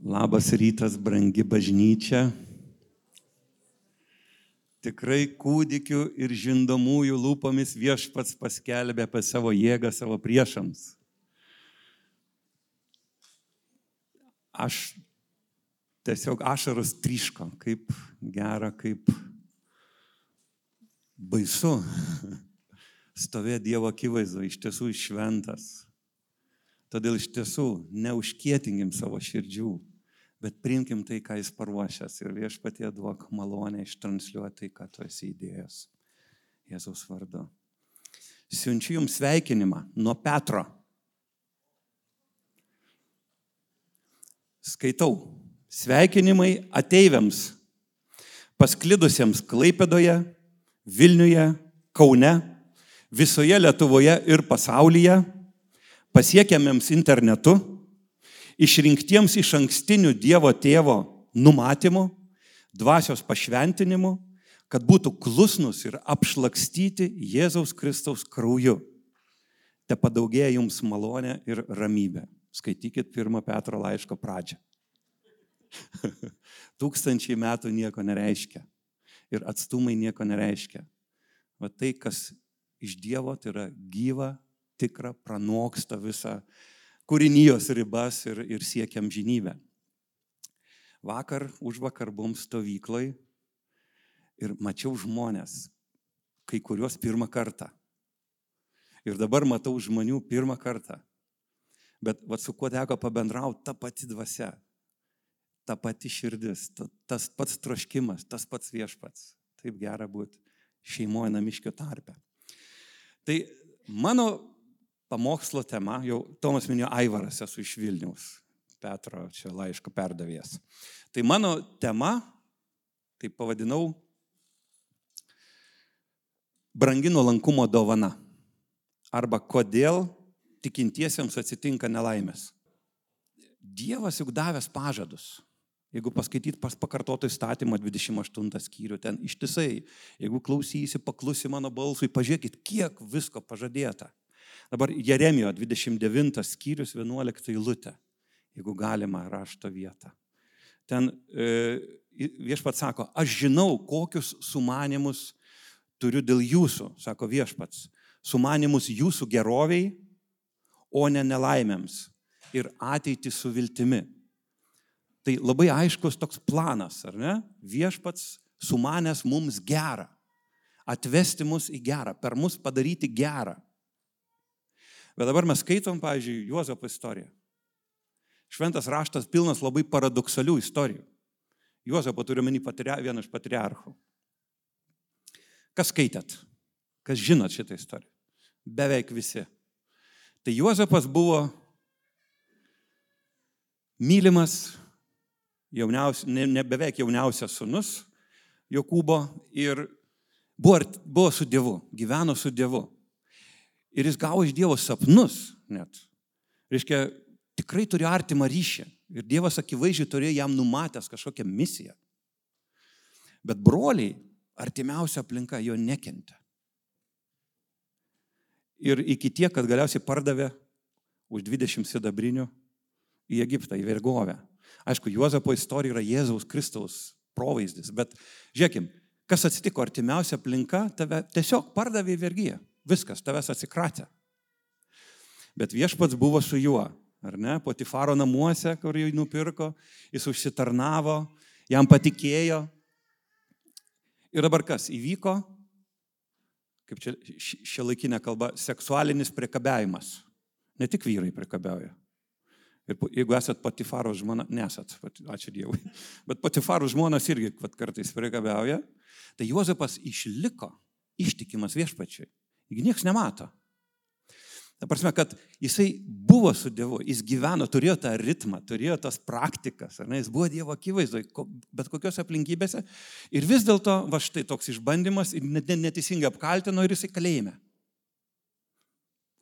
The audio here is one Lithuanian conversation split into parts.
Labas rytas, brangi bažnyčia. Tikrai kūdikių ir žindomųjų lūpomis viešpats paskelbė apie savo jėgą savo priešams. Aš tiesiog ašaros tryško, kaip gera, kaip baisu stovėti Dievo akivaizdu, iš tiesų šventas. Todėl iš tiesų neužkietingim savo širdžių, bet priimkim tai, ką jis paruošęs ir viešpatie duok malonę ištransliuoti tai, ką tu esi įdėjęs. Jėzaus vardu. Siunčiu jums sveikinimą nuo Petro. Skaitau. Sveikinimai ateiviams, pasklidusiems Klaipėdoje, Vilniuje, Kaune, visoje Lietuvoje ir pasaulyje, pasiekiamiems internetu, išrinktiems iš ankstinių Dievo tėvo numatymų, dvasios pašventinimu, kad būtų klusnus ir apšlakstyti Jėzaus Kristaus krauju. Te padaugėja jums malonė ir ramybė. Skaitykit pirmą Petro laiško pradžią. Tūkstančiai metų nieko nereiškia. Ir atstumai nieko nereiškia. Va tai, kas iš Dievo, tai yra gyva, tikra, pranoksta visą kūrinijos ribas ir, ir siekiam žinybę. Vakar, už vakar buvom stovykloj ir mačiau žmonės, kai kuriuos pirmą kartą. Ir dabar matau žmonių pirmą kartą. Bet va, su kuo teko pabendrauti, ta pati dvasia, ta pati širdis, ta, tas pats troškimas, tas pats viešpats. Taip gera būti šeimoje namiškio tarpe. Tai mano pamokslo tema, jau Tomas minėjo Aivaras, esu iš Vilniaus, Petro čia laiško perdavėjas. Tai mano tema, tai pavadinau, brangi nuolankumo dovana. Arba kodėl tikintiesiems atsitinka nelaimės. Dievas juk davęs pažadus. Jeigu paskaityt pas pakartoto įstatymą 28 skyrių, ten ištisai, jeigu klausysi, paklusi mano balsui, pažiūrėkit, kiek visko pažadėta. Dabar Jeremijo 29 skyrius 11 eilutė, jeigu galima rašto vietą. Ten e, viešpats sako, aš žinau, kokius sumanimus turiu dėl jūsų, sako viešpats. Sumanimus jūsų geroviai, o ne nelaimėms ir ateitį su viltimi. Tai labai aiškus toks planas, ar ne? Viešpats sumanęs mums gerą, atvesti mus į gerą, per mus padaryti gerą. Bet dabar mes skaitom, pavyzdžiui, Juozapo istoriją. Šventas raštas pilnas labai paradoksalių istorijų. Juozapo turiu menį vieną iš patriarchų. Kas skaitėt? Kas žinot šitą istoriją? Beveik visi. Tai Juozapas buvo mylimas, jauniausias, ne, ne beveik jauniausias sunus Jokūbo ir buvo, buvo su Dievu, gyveno su Dievu. Ir jis gavo iš Dievo sapnus net. Reiškia, tikrai turi artimą ryšį. Ir Dievas akivaizdžiai turėjo jam numatęs kažkokią misiją. Bet broliai, artimiausia aplinka jo nekentė. Ir iki tiek, kad galiausiai pardavė už 20 sidabrinių į Egiptą, į vergovę. Aišku, Juozapo istorija yra Jėzaus Kristaus provaizdis, bet žiūrėkim, kas atsitiko artimiausia aplinka, tave tiesiog pardavė į vergyją. Viskas, tavęs atsikratė. Bet viešpats buvo su juo, ar ne? Potifaro namuose, kur jį nupirko, jis užsitarnavo, jam patikėjo. Ir dabar kas įvyko? Kaip čia šia laikinė kalba, seksualinis priekabiavimas. Ne tik vyrai priekabiauja. Ir jeigu esat patifaro žmona, nesat, ačiū Dievui, bet patifaro žmonas irgi vat, kartais priekabiauja, tai Juozapas išliko ištikimas viešpačiai. Juk niekas nemato. Ta prasme, kad jisai buvo su Dievu, jis gyveno, turėjo tą ritmą, turėjo tas praktikas, ar ne, jis buvo Dievo akivaizdoje, bet kokiose aplinkybėse. Ir vis dėlto, va štai toks išbandymas, net neteisingai apkaltino ir jisai kalėjime.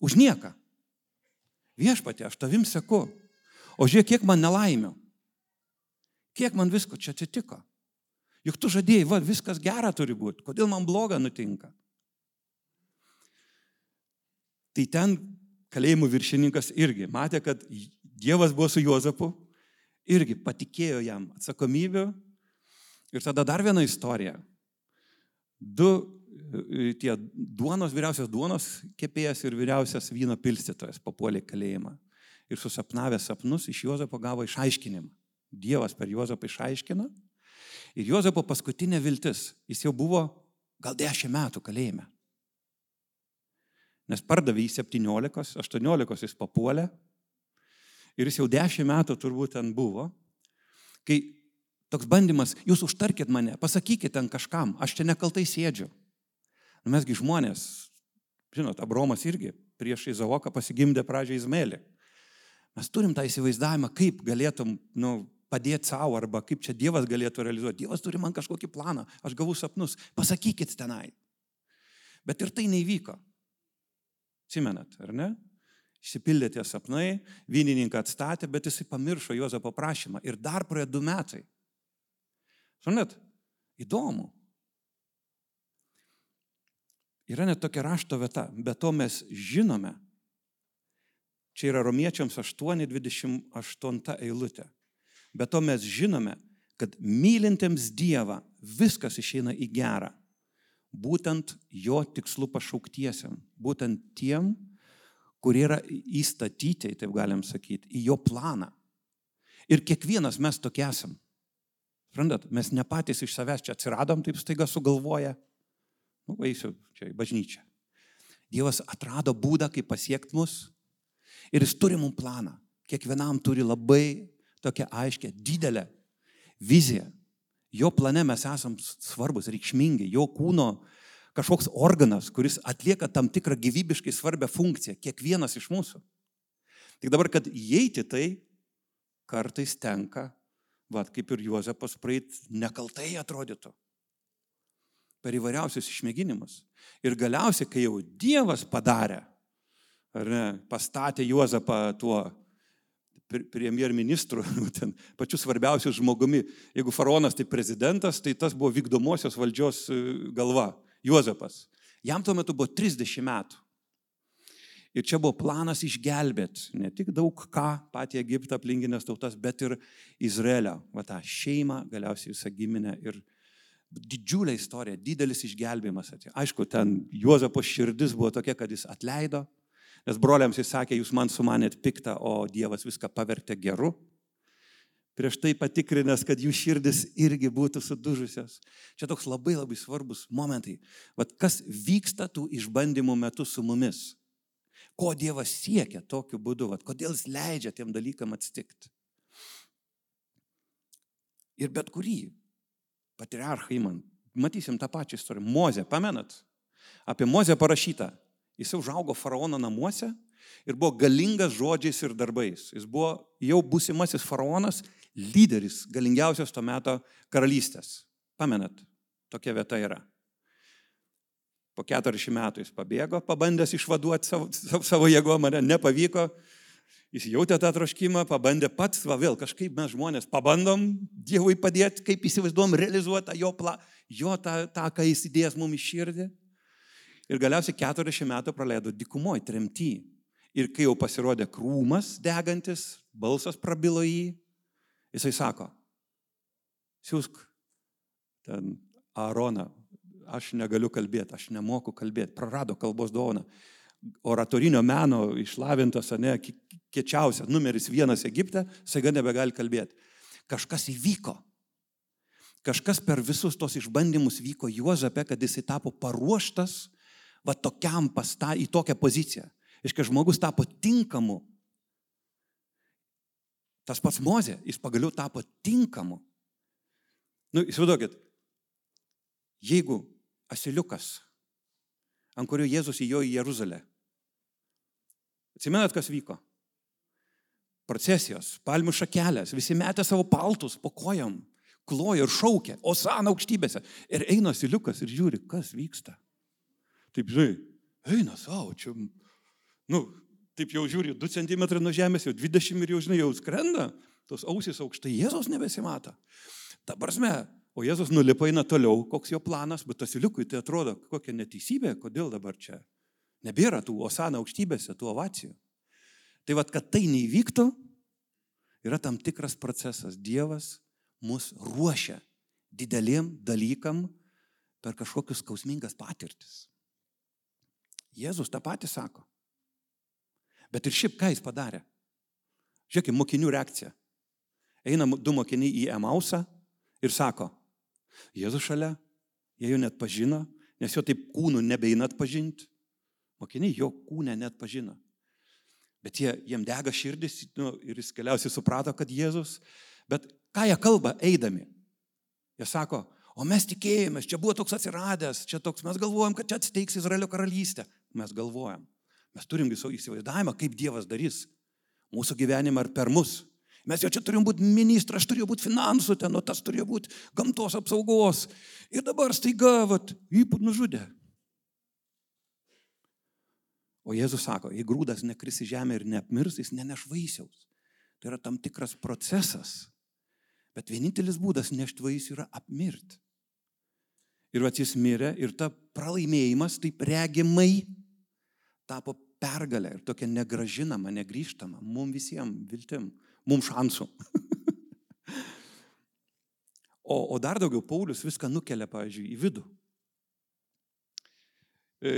Už nieką. Viešpatė, aš tavim seku. O žiūrėk, kiek man nelaimių. Kiek man visko čia atsitiko. Juk tu žadėjai, va, viskas gera turi būti. Kodėl man bloga nutinka? Tai ten kalėjimų viršininkas irgi matė, kad Dievas buvo su Juozapu irgi patikėjo jam atsakomybių. Ir tada dar viena istorija. Du e, tie duonos, vyriausias duonos kepėjas ir vyriausias vyno pilstytojas papuolė kalėjimą. Ir susapnavę sapnus iš Jozapo gavo išaiškinimą. Dievas per Jozapą išaiškino. Ir Jozapo paskutinė viltis, jis jau buvo gal dešimt metų kalėjime. Nes pardavė į 17, 18 jis papuolė. Ir jis jau dešimt metų turbūt ten buvo. Kai toks bandymas, jūs užtarkit mane, pasakykit ten kažkam, aš čia nekaltai sėdžiu. Nu, mesgi žmonės, žinot, Abromas irgi prieš Izaoką pasigimdė pradžią Izmelį. Mes turim tą įsivaizdavimą, kaip galėtum nu, padėti savo arba kaip čia Dievas galėtų realizuoti. Dievas turi man kažkokį planą, aš gavau sapnus, pasakykit tenai. Bet ir tai neįvyko. Simenat, ar ne? Išsipildė tie sapnai, vynininką atstatė, bet jisai pamiršo Juozo paprašymą ir dar praėjo du metai. Žinot, įdomu. Yra net tokia rašto vieta, bet to mes žinome. Čia yra romiečiams 8.28 eilutė. Bet to mes žinome, kad mylintiems Dievą viskas išeina į gerą. Būtent jo tikslu pašauktiesiam. Būtent tiem, kurie yra įstatyti, taip galim sakyti, į jo planą. Ir kiekvienas mes tokie esam. Suprantat, mes ne patys iš savęs čia atsiradom, taip staiga sugalvoja. Nu, eisiu čia į bažnyčią. Dievas atrado būdą, kaip pasiekti mus ir jis turi mums planą. Kiekvienam turi labai tokią aiškę, didelę viziją. Jo plane mes esam svarbus, reikšmingi, jo kūno kažkoks organas, kuris atlieka tam tikrą gyvybiškai svarbę funkciją, kiekvienas iš mūsų. Tik dabar, kad įeiti tai, kartais tenka, va, kaip ir Juozapas praeit, nekaltai atrodytų. Per įvairiausius išmėginimus. Ir galiausiai, kai jau Dievas padarė, ar ne, pastatė Juozapą tuo premjerministru, ten pačiu svarbiausiu žmogumi. Jeigu faraonas tai prezidentas, tai tas buvo vykdomosios valdžios e, galva, Juozapas. Jam tuo metu buvo 30 metų. Ir čia buvo planas išgelbėti ne tik daug ką, patį Egiptą aplinkinės tautas, bet ir Izraelio, va tą šeimą, galiausiai visą giminę. Ir didžiulė istorija, didelis išgelbėjimas. Aišku, ten Juozapo širdis buvo tokia, kad jis atleido, Nes broliams jis sakė, jūs man sumanėt piktą, o Dievas viską pavertė geru. Prieš tai patikrinęs, kad jų širdis irgi būtų sudužusios. Čia toks labai labai svarbus momentai. Vat kas vyksta tų išbandymų metu su mumis? Ko Dievas siekia tokiu būdu? Vat kodėl jis leidžia tiem dalykam atsitikti? Ir bet kurį patriarchą įman. Matysim tą pačią istoriją. Mozė, pamenat? Apie Mozę parašyta. Jis užaugo faraono namuose ir buvo galingas žodžiais ir darbais. Jis buvo jau būsimasis faraonas, lyderis galingiausios to meto karalystės. Pamenat, tokia vieta yra. Po 40 metų jis pabėgo, pabandęs išvaduoti savo, savo, jėgom, mane nepavyko. Jis jautė tą troškimą, pabandė pats, va vėl kažkaip mes žmonės pabandom Dievui padėti, kaip įsivaizduom realizuoti jo, pla, jo tą, tą, ką jis įdėjęs mums į širdį. Ir galiausiai 40 metų praleido dikumoje, tremty. Ir kai jau pasirodė krūmas degantis, balsas prabilo jį, jisai sako, siūsk ten Aaroną, aš negaliu kalbėti, aš nemoku kalbėti, prarado kalbos dovaną. Oratorinio meno išlavintas, ne, kečiausias, numeris vienas Egipte, saiga nebegali kalbėti. Kažkas įvyko. Kažkas per visus tos išbandymus vyko Juozape, kad jisai tapo paruoštas va tokiam pasta, į tokią poziciją. Iškai žmogus tapo tinkamu. Tas pats Mozė, jis pagaliau tapo tinkamu. Nu, įsivaizduokit, jeigu asiliukas, ant kurio Jėzus įjo į Jeruzalę, atsimenat, kas vyko? Procesijos, palmių šakelės, visi metė savo paltus po kojam, klojo ir šaukė, o sana aukštybėse. Ir eina asiliukas ir žiūri, kas vyksta taip, žinai, eina savo, čia, nu, taip jau žiūri, 2 cm nuo žemės, jau 20 ir jau, žinai, jau skrenda, tos ausis aukštai, Jėzus nebesimato. Ta prasme, o Jėzus nulipa eina toliau, koks jo planas, bet asiliukui tai atrodo kokia neteisybė, kodėl dabar čia nebėra tų osana aukštybėse, tų ovacijų. Tai vad, kad tai neįvyktų, yra tam tikras procesas. Dievas mus ruošia dideliem dalykam per kažkokius skausmingas patirtis. Jėzus tą patį sako. Bet ir šiaip ką jis padarė? Žiūrėkime, mokinių reakcija. Eina du mokiniai į Emausą ir sako, Jėzus šalia, jie jo net pažino, nes jo taip kūnų nebeina atpažinti. Mokiniai jo kūnę net pažino. Bet jie, jiem dega širdis nu, ir jis galiausiai suprato, kad Jėzus. Bet ką jie kalba eidami? Jie sako, o mes tikėjomės, čia buvo toks atsiradęs, čia toks, mes galvojam, kad čia atsiteiks Izraelio karalystė. Mes galvojam. Mes turim visų įsivaizdavimą, kaip Dievas darys mūsų gyvenimą ar per mus. Mes jau čia turim būti ministras, turėjo būti finansų ten, o tas turėjo būti gamtos apsaugos. Ir dabar staiga, vat, jį nužudė. O Jėzus sako, jei grūdas nekris į žemę ir neapmirs, jis neneš vaisiaus. Tai yra tam tikras procesas. Bet vienintelis būdas nešti vaisių yra apmirti. Ir va jis mirė ir ta pralaimėjimas taip regimai tapo pergalę ir tokia negražinama, negryžtama, mums visiems viltim, mums šansų. o, o dar daugiau Paulius viską nukelia, pavyzdžiui, į vidų. E,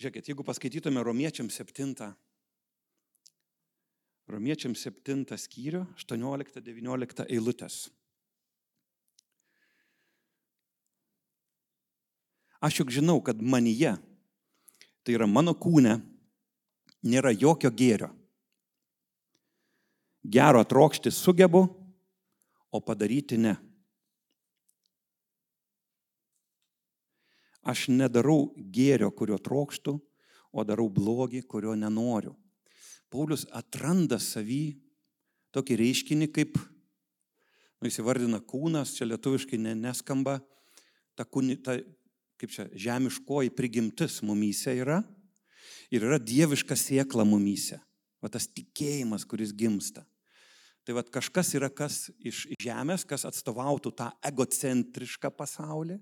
žiūrėkit, jeigu paskaitytume Romiečiam 7, Romiečiam 7 skyrių, 18-19 eilutės. Aš juk žinau, kad manyje, tai yra mano kūne, nėra jokio gėrio. Gero trokšti sugebu, o padaryti ne. Aš nedarau gėrio, kurio trokštų, o darau blogį, kurio nenoriu. Paulius atranda savį tokį reiškinį kaip, nu, įsivardina kūnas, čia lietuviškai neskamba, ta, kūni, ta kaip čia, žemiškoji prigimtis mumyse yra ir yra dieviška siekla mumyse. O tas tikėjimas, kuris gimsta. Tai vad kažkas yra kas iš žemės, kas atstovautų tą egocentrišką pasaulį,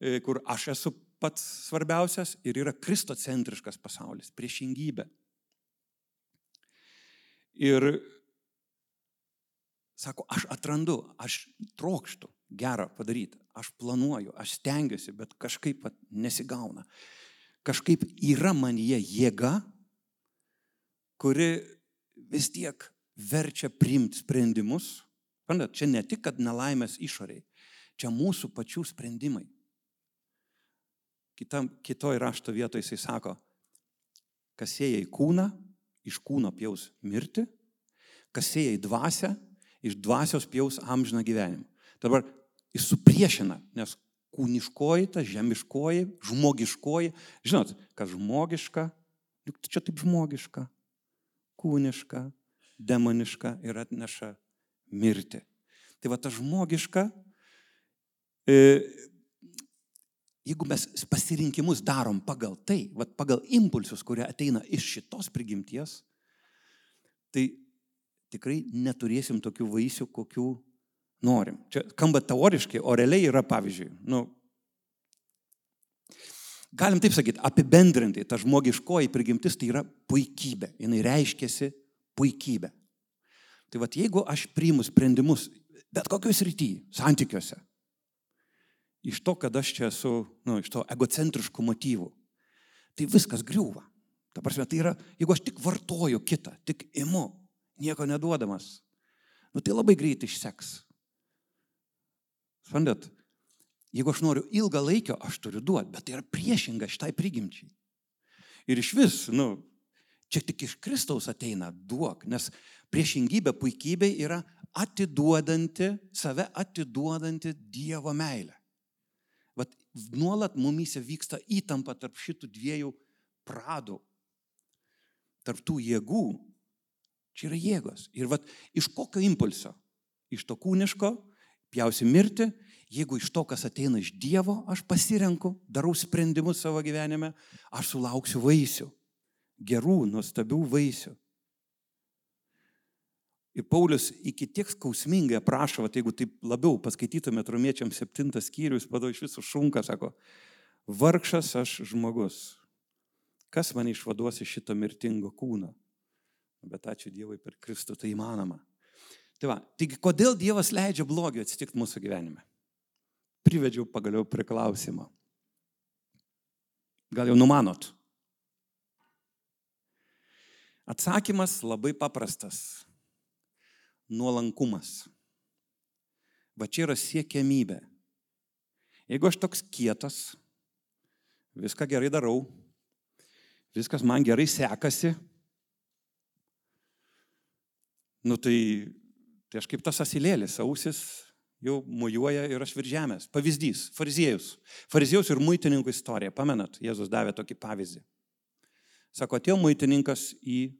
e, kur aš esu pats svarbiausias ir yra kristocentriškas pasaulis, priešingybė. Ir sako, aš atrandu, aš trokštų gerą padaryti, aš planuoju, aš stengiuosi, bet kažkaip nesigauna kažkaip yra man jie jėga, kuri vis tiek verčia priimti sprendimus. Pandat, čia ne tik, kad nelaimės išoriai, čia mūsų pačių sprendimai. Kitam, kitoj rašto vietoje jisai sako, kas sėja į kūną, iš kūno pjaus mirti, kas sėja į dvasę, iš dvasios pjaus amžiną gyvenimą. Dabar jis supriešina, nes kūniškoji, ta žemiškoji, žmogiškoji. Žinot, kas žmogiška, juk čia taip žmogiška, kūniška, demoniška ir atneša mirti. Tai va ta žmogiška, e, jeigu mes pasirinkimus darom pagal tai, va, pagal impulsus, kurie ateina iš šitos prigimties, tai tikrai neturėsim tokių vaisių, kokių norim. Čia skamba teoriškai, o realiai yra, pavyzdžiui, nu, galim taip sakyti, apibendrintai, ta žmogiškoji prigimtis tai yra puikybė, jinai reiškiasi puikybė. Tai vad, jeigu aš priimu sprendimus, bet kokius rytyje, santykiuose, iš to, kad aš čia esu, nu, iš to egocentriškų motyvų, tai viskas griūva. Ta prasme, tai yra, jeigu aš tik vartoju kitą, tik imu, nieko neduodamas, nu, tai labai greitai išseks. Suprantat, jeigu aš noriu ilgą laikio, aš turiu duoti, bet tai yra priešinga šitai prigimčiai. Ir iš vis, nu, čia tik iš Kristaus ateina duok, nes priešingybė puikybė yra atiduodanti, save atiduodanti Dievo meilę. Vat nuolat mumyse vyksta įtampa tarp šitų dviejų pradų, tarp tų jėgų. Čia yra jėgos. Ir vat iš kokio impulso? Iš to kūniško, pjausi mirti, jeigu iš to, kas ateina iš Dievo, aš pasirenku, darau sprendimus savo gyvenime, aš sulauksiu vaisių. Gerų, nuostabių vaisių. Ir Paulius iki tiek skausmingai aprašo, kad jeigu taip labiau paskaitytumėt romiečiam septintas skyrius, padau iš visų šunka, sako, vargšas aš žmogus, kas mane išvaduos iš šito mirtingo kūno? bet ačiū Dievui per Kristų tai įmanoma. Tai va, taigi kodėl Dievas leidžia blogio atsitikti mūsų gyvenime? Privedžiau pagaliau prie klausimo. Gal jau numanot? Atsakymas labai paprastas. Nuolankumas. Va čia yra siekiamybė. Jeigu aš toks kietas, viską gerai darau, viskas man gerai sekasi, nu tai, tai aš kaip tas asilėlis, ausis jau mujuoja ir aš virš žemės. Pavyzdys - fariziejus. Fariziejus ir muitininkų istorija. Pamenat, Jėzus davė tokį pavyzdį. Sako, atėjo muitininkas į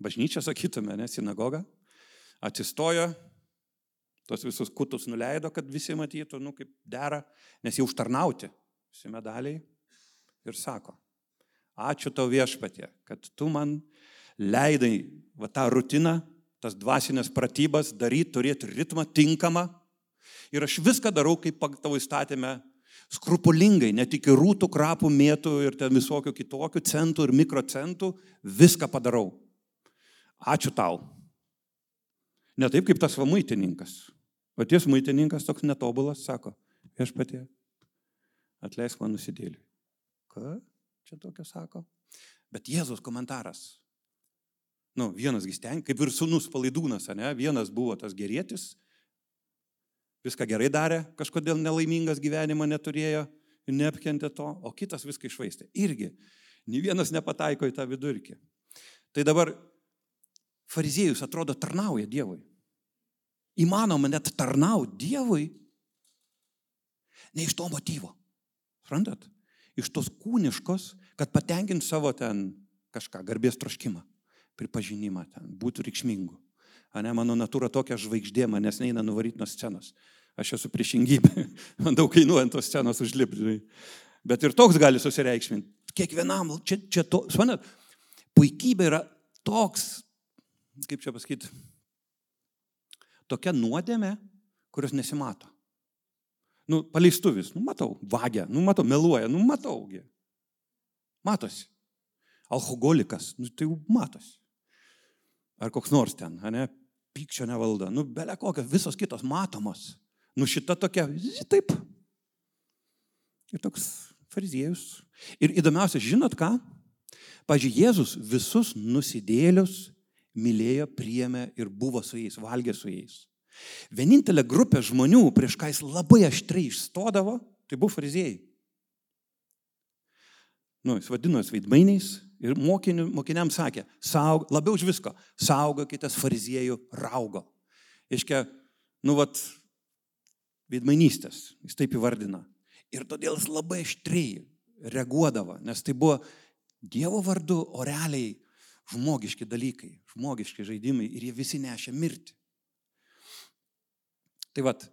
bažnyčią, sakytume, ne, sinagogą, atsistojo, tos visus kutus nuleido, kad visi matytų, nu kaip dera, nes jau užtarnauti visi medaliai ir sako, ačiū tau viešpatie, kad tu man leidai va tą rutiną, tas dvasinės pratybas daryti, turėti ritmą tinkamą ir aš viską darau, kaip tavo įstatymę skrupulingai, ne tik rūtų, krapų, mėtų ir ten visokių kitokių centų ir mikrocentų, viską padarau. Ačiū tau. Ne taip kaip tas va muitininkas. O ties muitininkas toks netobulas sako, viešpatie, atleisk man nusidėlį. Ką čia tokio sako? Bet Jėzus komentaras. Nu, vienas gisten, kaip ir sunus palaidūnas, ne? Vienas buvo tas gerėtis, viską gerai darė, kažkodėl nelaimingas gyvenimą neturėjo neapkentė to, o kitas viską išvaistė. Irgi, nei vienas nepataiko į tą vidurkį. Tai dabar fariziejus atrodo tarnauja Dievui. Įmanoma net tarnauti Dievui, ne iš to motyvo. Suprantat? Iš tos kūniškos, kad patenkint savo ten kažką, garbės troškimą, pripažinimą ten, būtų reikšmingu. Ane, mano natūra tokia žvaigždė, manęs neina nuvaryti nuo scenos. Aš esu priešingybė. Man daug kainuoja ant tos scenos užlipti. Bet ir toks gali susireikšminti. Kiekvienam, čia, čia to, suprantat, puikybė yra toks, kaip čia pasakyti, tokia nuodėmė, kurios nesimato. Nu, paleistuvis, nu matau, vagia, nu matau, meluoja, nu mataugi. Matosi. Alkoholikas, nu tai jau matosi. Ar koks nors ten, ne, pykčio nevalda, nu, belia kokios, visos kitos matomos. Nu, šita tokia, taip. Ir toks fariziejus. Ir įdomiausia, žinot ką? Pavyzdžiui, Jėzus visus nusidėlius mylėjo, priėmė ir buvo su jais, valgė su jais. Vienintelė grupė žmonių, prieš ką jis labai aštriai išstodavo, tai buvo fariziejai. Nu, jis vadinosi veidmainiais ir mokinių, mokiniams sakė, saug, labiau už visko, saugokitės fariziejų raugo. Iškia, nu, vat, veidmainystės, jis taip įvardina. Ir todėl jis labai aštriai reaguodavo, nes tai buvo Dievo vardu, o realiai žmogiški dalykai, žmogiški žaidimai ir jie visi nešia mirti. Tai vad,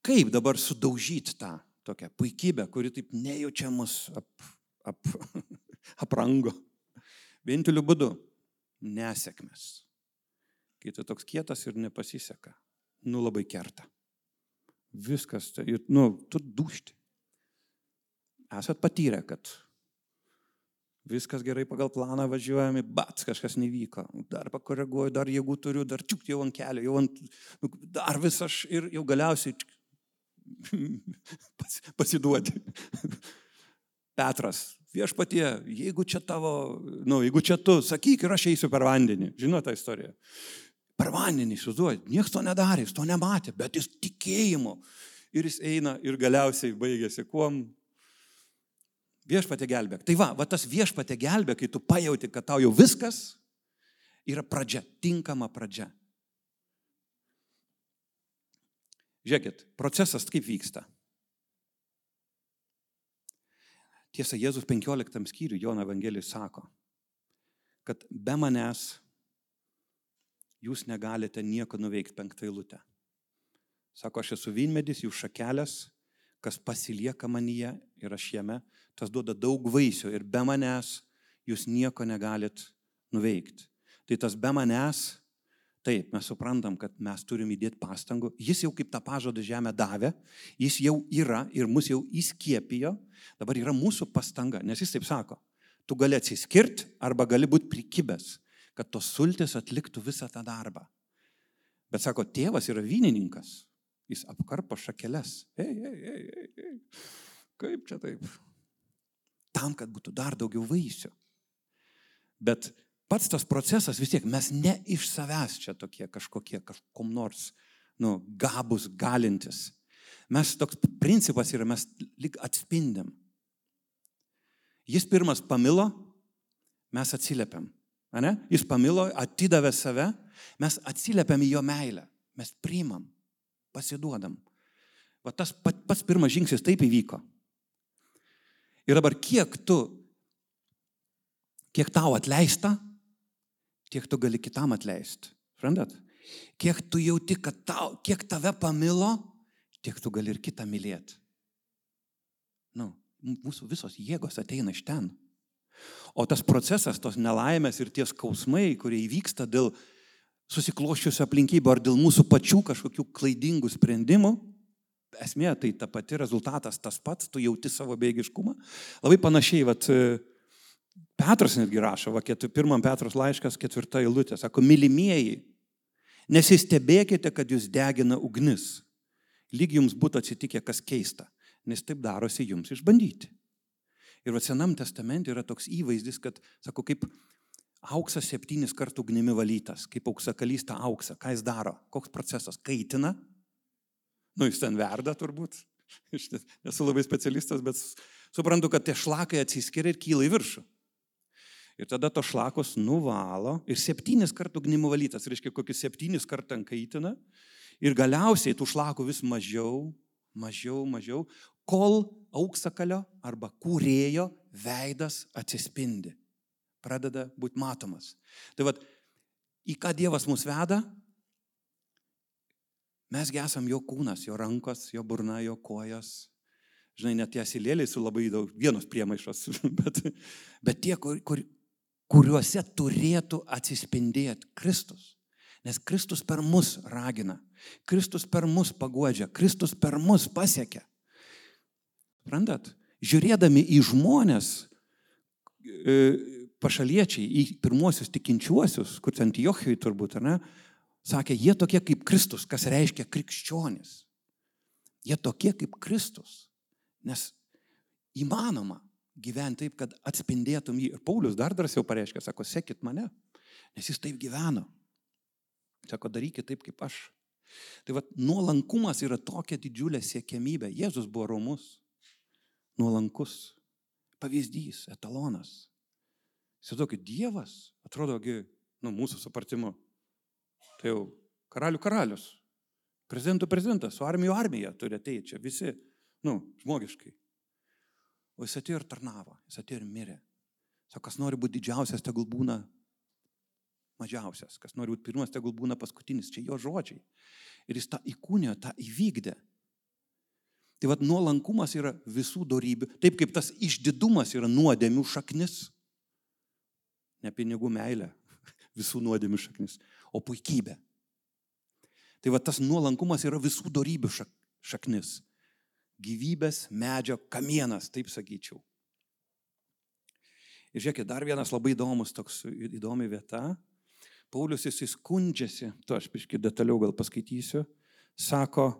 kaip dabar sudaužyti tą tokią puikybę, kuri taip nejaučia mus ap, ap, aprango. Vieninteliu būdu - nesėkmės. Kai tu toks kietas ir nepasiseka, nu labai kerta. Viskas, tai, nu, tu dušti. Esat patyrę, kad viskas gerai pagal planą važiuojami, bats kažkas nevyko, dar pakoreguoju, dar jėgų turiu, dar čiuk jau ant kelio, jau ant, nu, dar vis aš ir jau galiausiai pas, pasiduoti. Petras, viešpatie, jeigu čia tavo, nu, jeigu čia tu, sakyk ir aš eisiu per vandenį. Žinote tą istoriją? Per vandenį, įsivaizduoju, niekas to nedarė, jis to nematė, bet jis tikėjimu. Ir jis eina ir galiausiai baigėsi kuom? Viešpatė gelbėk. Tai va, va tas viešpatė gelbėk, kai tu pajauti, kad tau jau viskas yra pradžia, tinkama pradžia. Žiūrėkit, procesas kaip vyksta. Tiesa, Jėzus 15 skyriui Jono Evangelijai sako, kad be manęs jūs negalite nieko nuveikti penktą eilutę. Sako, aš esu vynmedis, jūs šakelės, kas pasilieka manyje ir aš jame, tas duoda daug vaisių ir be manęs jūs nieko negalit nuveikti. Tai tas be manęs, taip, mes suprantam, kad mes turim įdėti pastangų. Jis jau kaip tą pažadą žemę davė, jis jau yra ir mus jau įskiepijo, dabar yra mūsų pastanga, nes jis taip sako, tu gali atsiskirti arba gali būti prikibęs kad tos sultis atliktų visą tą darbą. Bet sako, tėvas yra vynininkas. Jis apkarpo šakeles. Ei, ei, ei, ei, ei. Kaip čia taip? Tam, kad būtų dar daugiau vaisių. Bet pats tas procesas vis tiek, mes ne iš savęs čia tokie kažkokie, kažkom nors, nu, gabus, galintis. Mes toks principas yra, mes lik atspindim. Jis pirmas pamilo, mes atsiliepiam. Ane? Jis pamilo, atidavė save, mes atsiliepiam į jo meilę, mes priimam, pasiduodam. Va tas pat, pats pirmas žingsnis taip įvyko. Ir dabar kiek tu, kiek tau atleista, tiek tu gali kitam atleisti. Suprantat? Kiek tu jauti, kad tau, kiek tave pamilo, tiek tu gali ir kitą mylėti. Nu, mūsų visos jėgos ateina iš ten. O tas procesas, tos nelaimės ir tie skausmai, kurie įvyksta dėl susikloščiusių aplinkybių ar dėl mūsų pačių kažkokių klaidingų sprendimų, esmė tai ta pati, rezultatas tas pats, tu jauti savo bėgiškumą. Labai panašiai, vat, Petras netgi rašo, va, ketu, pirmam Petros laiškas, ketvirta eilutė, sako, mylimieji, nesistebėkite, kad jūs degina ugnis, lyg jums būtų atsitikę kas keista, nes taip darosi jums išbandyti. Ir va Senam testamente yra toks įvaizdis, kad, sako, kaip auksas septynis kartų ugnimi valytas, kaip auksakalys tą auksą, ką jis daro, koks procesas, kaitina, nu jis ten verda turbūt, nesu labai specialistas, bet suprantu, kad tie šlakai atsiskiria ir kyla į viršų. Ir tada to šlakos nuvalo ir septynis kartų ugnimi valytas, reiškia, kokius septynis kartų kaitina. Ir galiausiai tų šlakų vis mažiau, mažiau, mažiau, kol auksakalio arba kūrėjo veidas atsispindi, pradeda būti matomas. Tai vad, į ką Dievas mus veda? Mesgi esam jo kūnas, jo rankos, jo burna, jo kojas. Žinai, net tie silėliai su labai daug, vienos priemaišos, bet, bet tie, kur, kur, kuriuose turėtų atsispindėti Kristus. Nes Kristus per mus ragina, Kristus per mus paguodžia, Kristus per mus pasiekia. Randat, žiūrėdami į žmonės, e, pašaliečiai, į pirmuosius tikinčiuosius, kur Antiochijai turbūt, ar ne, sakė, jie tokie kaip Kristus, kas reiškia krikščionis. Jie tokie kaip Kristus. Nes įmanoma gyventi taip, kad atspindėtum jį. Ir Paulius dar drąsiau pareiškia, sako, sekit mane, nes jis taip gyveno. Sako, darykit taip kaip aš. Tai vad, nuolankumas yra tokia didžiulė siekiamybė. Jėzus buvo romus nuolankus, pavyzdys, etalonas. Įsivaizduokit, Dievas, atrodo, nu, mūsų supratimu, tai jau karalių karalius, prezidentų prezidentas, su armijų armija turi ateiti čia visi, nu, žmogiškai. O jis atėjo ir tarnavo, jis atėjo ir mirė. Sako, kas nori būti didžiausias, tegul būna mažiausias, kas nori būti pirmas, tegul būna paskutinis. Čia jo žodžiai. Ir jis tą įkūnio, tą įvykdė. Tai vad nuolankumas yra visų darybių. Taip kaip tas išdidumas yra nuodėmių šaknis. Ne pinigų meilė, visų nuodėmių šaknis, o puikybė. Tai vad tas nuolankumas yra visų darybių šaknis. Gyvybės medžio kamienas, taip sakyčiau. Ir žiūrėkit, dar vienas labai įdomus toks įdomi vieta. Paulius jis įskundžiasi, to aš piškai detaliau gal paskaitysiu, sako,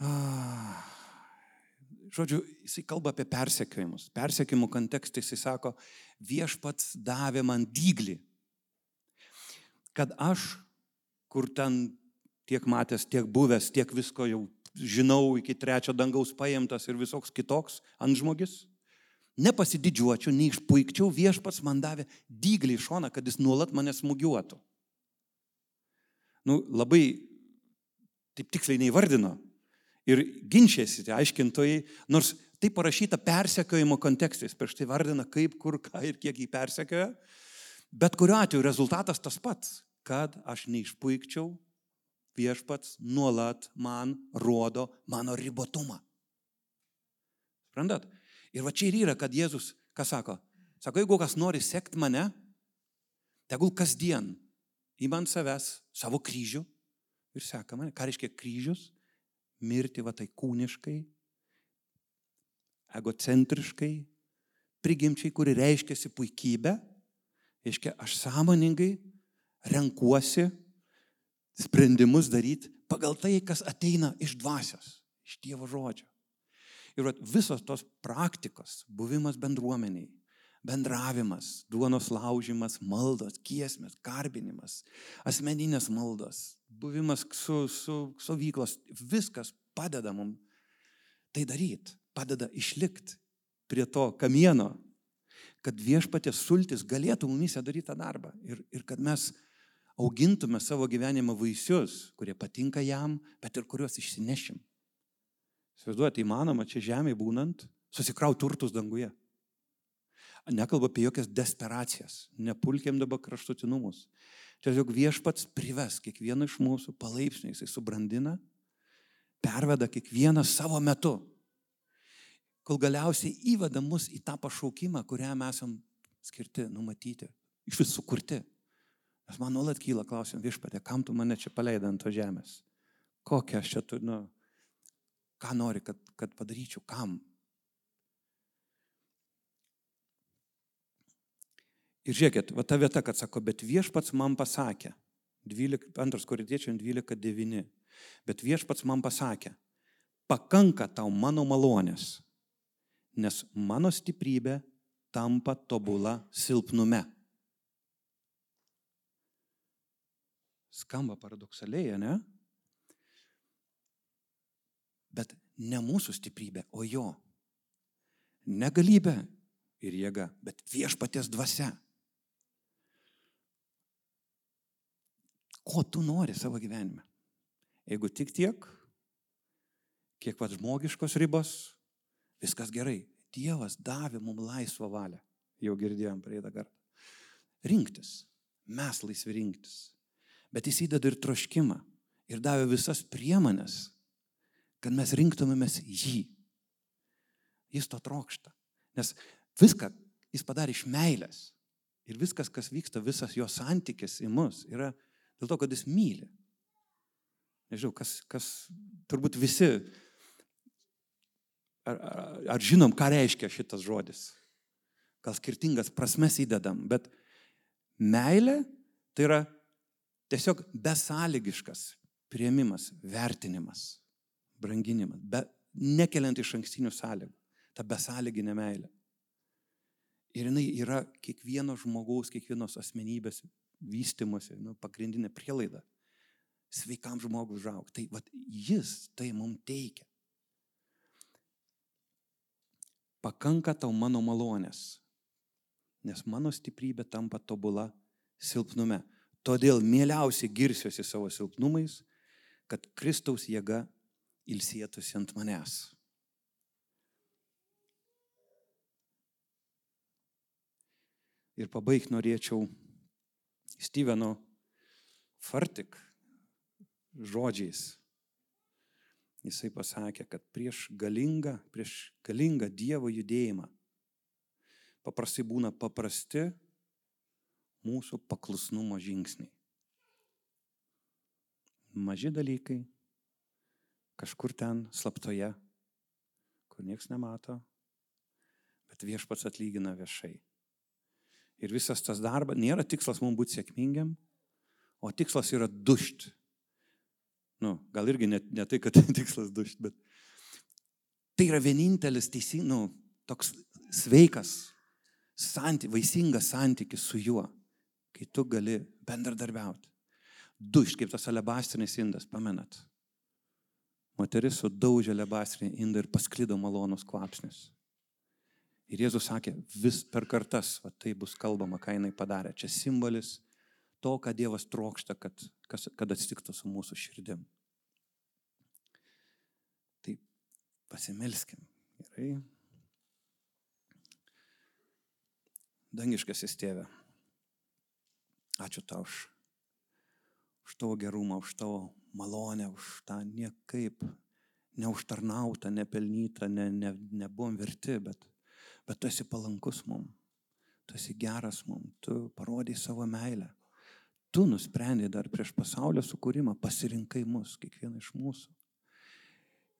Ah. Žodžiu, jisai kalba apie persekiojimus. Persekiojimų kontekstai jisai sako, viešpats davė man dyglį, kad aš, kur ten tiek matęs, tiek buvęs, tiek visko jau žinau, iki trečio dangaus paimtas ir visoks kitoks antžmogis, nepasididžiuočiau, neišpuikčiau, viešpats man davė dyglį iš šoną, kad jis nuolat mane smūgiuotų. Nu, labai taip tiksliai neįvardino, ir ginčiasi tie aiškintojai, nors tai parašyta persekiojimo kontekstais, prieš tai vardina kaip, kur, ką ir kiek jį persekioja, bet kuriuo atveju rezultatas tas pats, kad aš neišpuikčiau, viešpats nuolat man rodo mano ribotumą. Sprendat? Ir va čia ir yra, kad Jėzus, ką sako? Sako, jeigu kas nori sekti mane, tegul kasdien įman savęs savo kryžių ir seka mane. Ką reiškia kryžius? mirti va tai kūniškai, egocentriškai, prigimčiai, kuri reiškiasi puikybė, Reiškia, aš sąmoningai renkuosi sprendimus daryti pagal tai, kas ateina iš dvasios, iš Dievo žodžio. Ir vat, visos tos praktikos, buvimas bendruomeniai, bendravimas, duonos laužimas, maldos, kiesmės, garbinimas, asmeninės maldos, buvimas su, su stovyklos, viskas padeda mums tai daryti, padeda išlikti prie to kamieno, kad viešpatės sultis galėtų mumise daryti tą darbą ir, ir kad mes augintume savo gyvenimo vaisius, kurie patinka jam, bet ir kuriuos išsinešim. Įsivaizduojate, įmanoma čia žemėje būnant susikrauti turtus danguje. Nekalbu apie jokias desperacijas, nepulkiam dabar kraštutinumus. Tiesiog viešpats prives kiekvieną iš mūsų palaipsniui, jisai subrandina, perveda kiekvieną savo metu, kol galiausiai įveda mus į tą pašaukimą, kuriam esam skirti, numatyti, iš vis sukurti. Nes man nuolat kyla klausim, viešpatė, kam tu mane čia paleidai ant to žemės? Kokią aš čia tu, nu, ką nori, kad, kad padaryčiau, kam? Ir žiūrėkit, va ta vieta, kad sako, bet viešpats man pasakė, 12, 2 korintiečiam 12.9, bet viešpats man pasakė, pakanka tau mano malonės, nes mano stiprybė tampa tobula silpnume. Skamba paradoksaliai, ne? Bet ne mūsų stiprybė, o jo. Negalybė ir jėga, bet viešpaties dvasia. Ko tu nori savo gyvenime? Jeigu tik tiek, kiek pat žmogiškos ribos, viskas gerai. Dievas davė mums laisvą valią. Jau girdėjom praeitą kartą. Rinktis. Mes laisvi rinktis. Bet jis įdeda ir troškimą. Ir davė visas priemonės, kad mes rinktumėmės jį. Jis to trokšta. Nes viską jis padarė iš meilės. Ir viskas, kas vyksta, visas jo santykis į mus yra Dėl to, kad jis myli. Nežinau, kas, kas turbūt visi, ar, ar, ar žinom, ką reiškia šitas žodis. Gal skirtingas prasmes įdedam, bet meilė tai yra tiesiog besąlygiškas prieimimas, vertinimas, branginimas, be, nekeliant iš ankstinių sąlygų. Ta besąlyginė meilė. Ir jinai yra kiekvieno žmogaus, kiekvienos asmenybės vystimosi, nu, pagrindinė prielaida sveikam žmogui užaugti. Tai vat, jis tai mums teikia. Pakanka tau mano malonės, nes mano stiprybė tampa tobula silpnume. Todėl mieliausiai girsiuosi savo silpnumais, kad Kristaus jėga ilsėtųsi ant manęs. Ir pabaigti norėčiau Steveno Fartik žodžiais. Jisai pasakė, kad prieš galingą, prieš galingą Dievo judėjimą paprastai būna paprasti mūsų paklusnumo žingsniai. Maži dalykai, kažkur ten slaptoje, kur niekas nemato, bet viešpats atlygina viešai. Ir visas tas darbas nėra tikslas mums būti sėkmingiam, o tikslas yra dušt. Nu, gal irgi ne, ne tai, kad tikslas dušt, bet tai yra vienintelis teisingas, nu, toks sveikas, santy, vaisingas santykis su juo, kai tu gali bendradarbiauti. Dušt, kaip tas alebastrinis indas, pamenat. Moteris sudaužė alebastrinį indą ir pasklido malonus kvapsnis. Ir Jėzus sakė, vis per kartas, va, tai bus kalbama, ką jinai padarė. Čia simbolis to, ką Dievas trokšta, kad, kas, kad atsitiktų su mūsų širdim. Tai pasimelskim. Gerai. Dangiškas įstėvė. Ačiū tau už, už tavo gerumą, už tavo malonę, už tą niekaip neužtarnautą, nepelnytą, ne, ne, nebuvom verti, bet bet tu esi palankus mum, tu esi geras mum, tu parodai savo meilę. Tu nusprendai dar prieš pasaulio sukūrimą, pasirinkai mus, kiekvieną iš mūsų.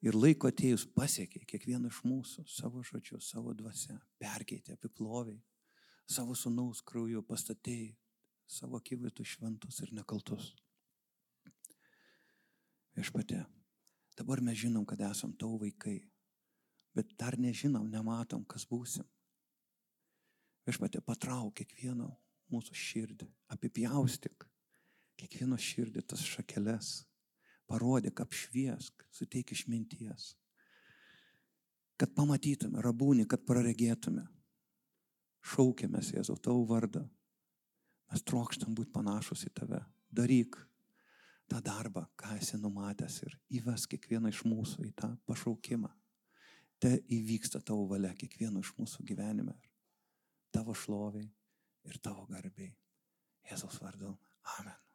Ir laiko atėjus pasiekė kiekvieną iš mūsų savo žodžiu, savo dvasia, perkeitė, apiploviai, savo sunaus krauju pastatėjai savo akivaizdų šventus ir nekaltus. Viešpatė, dabar mes žinom, kad esam tavo vaikai, bet dar nežinom, nematom, kas būsim. Viešpatė, patrauk kiekvieno mūsų širdį, apipjaustyk kiekvieno širdį tas šakeles, parodyk, apšviesk, suteik išminties, kad pamatytume, rabūnį, kad praregėtume. Šaukėmės Jėzau tavo vardą. Mes trokštam būti panašus į tave. Daryk tą darbą, ką esi numatęs ir įves kiekvieną iš mūsų į tą pašaukimą. Te įvyksta tavo valia kiekvieno iš mūsų gyvenime. Tavo šloviai ir tavo garbiai. Jėzaus vardu. Amen.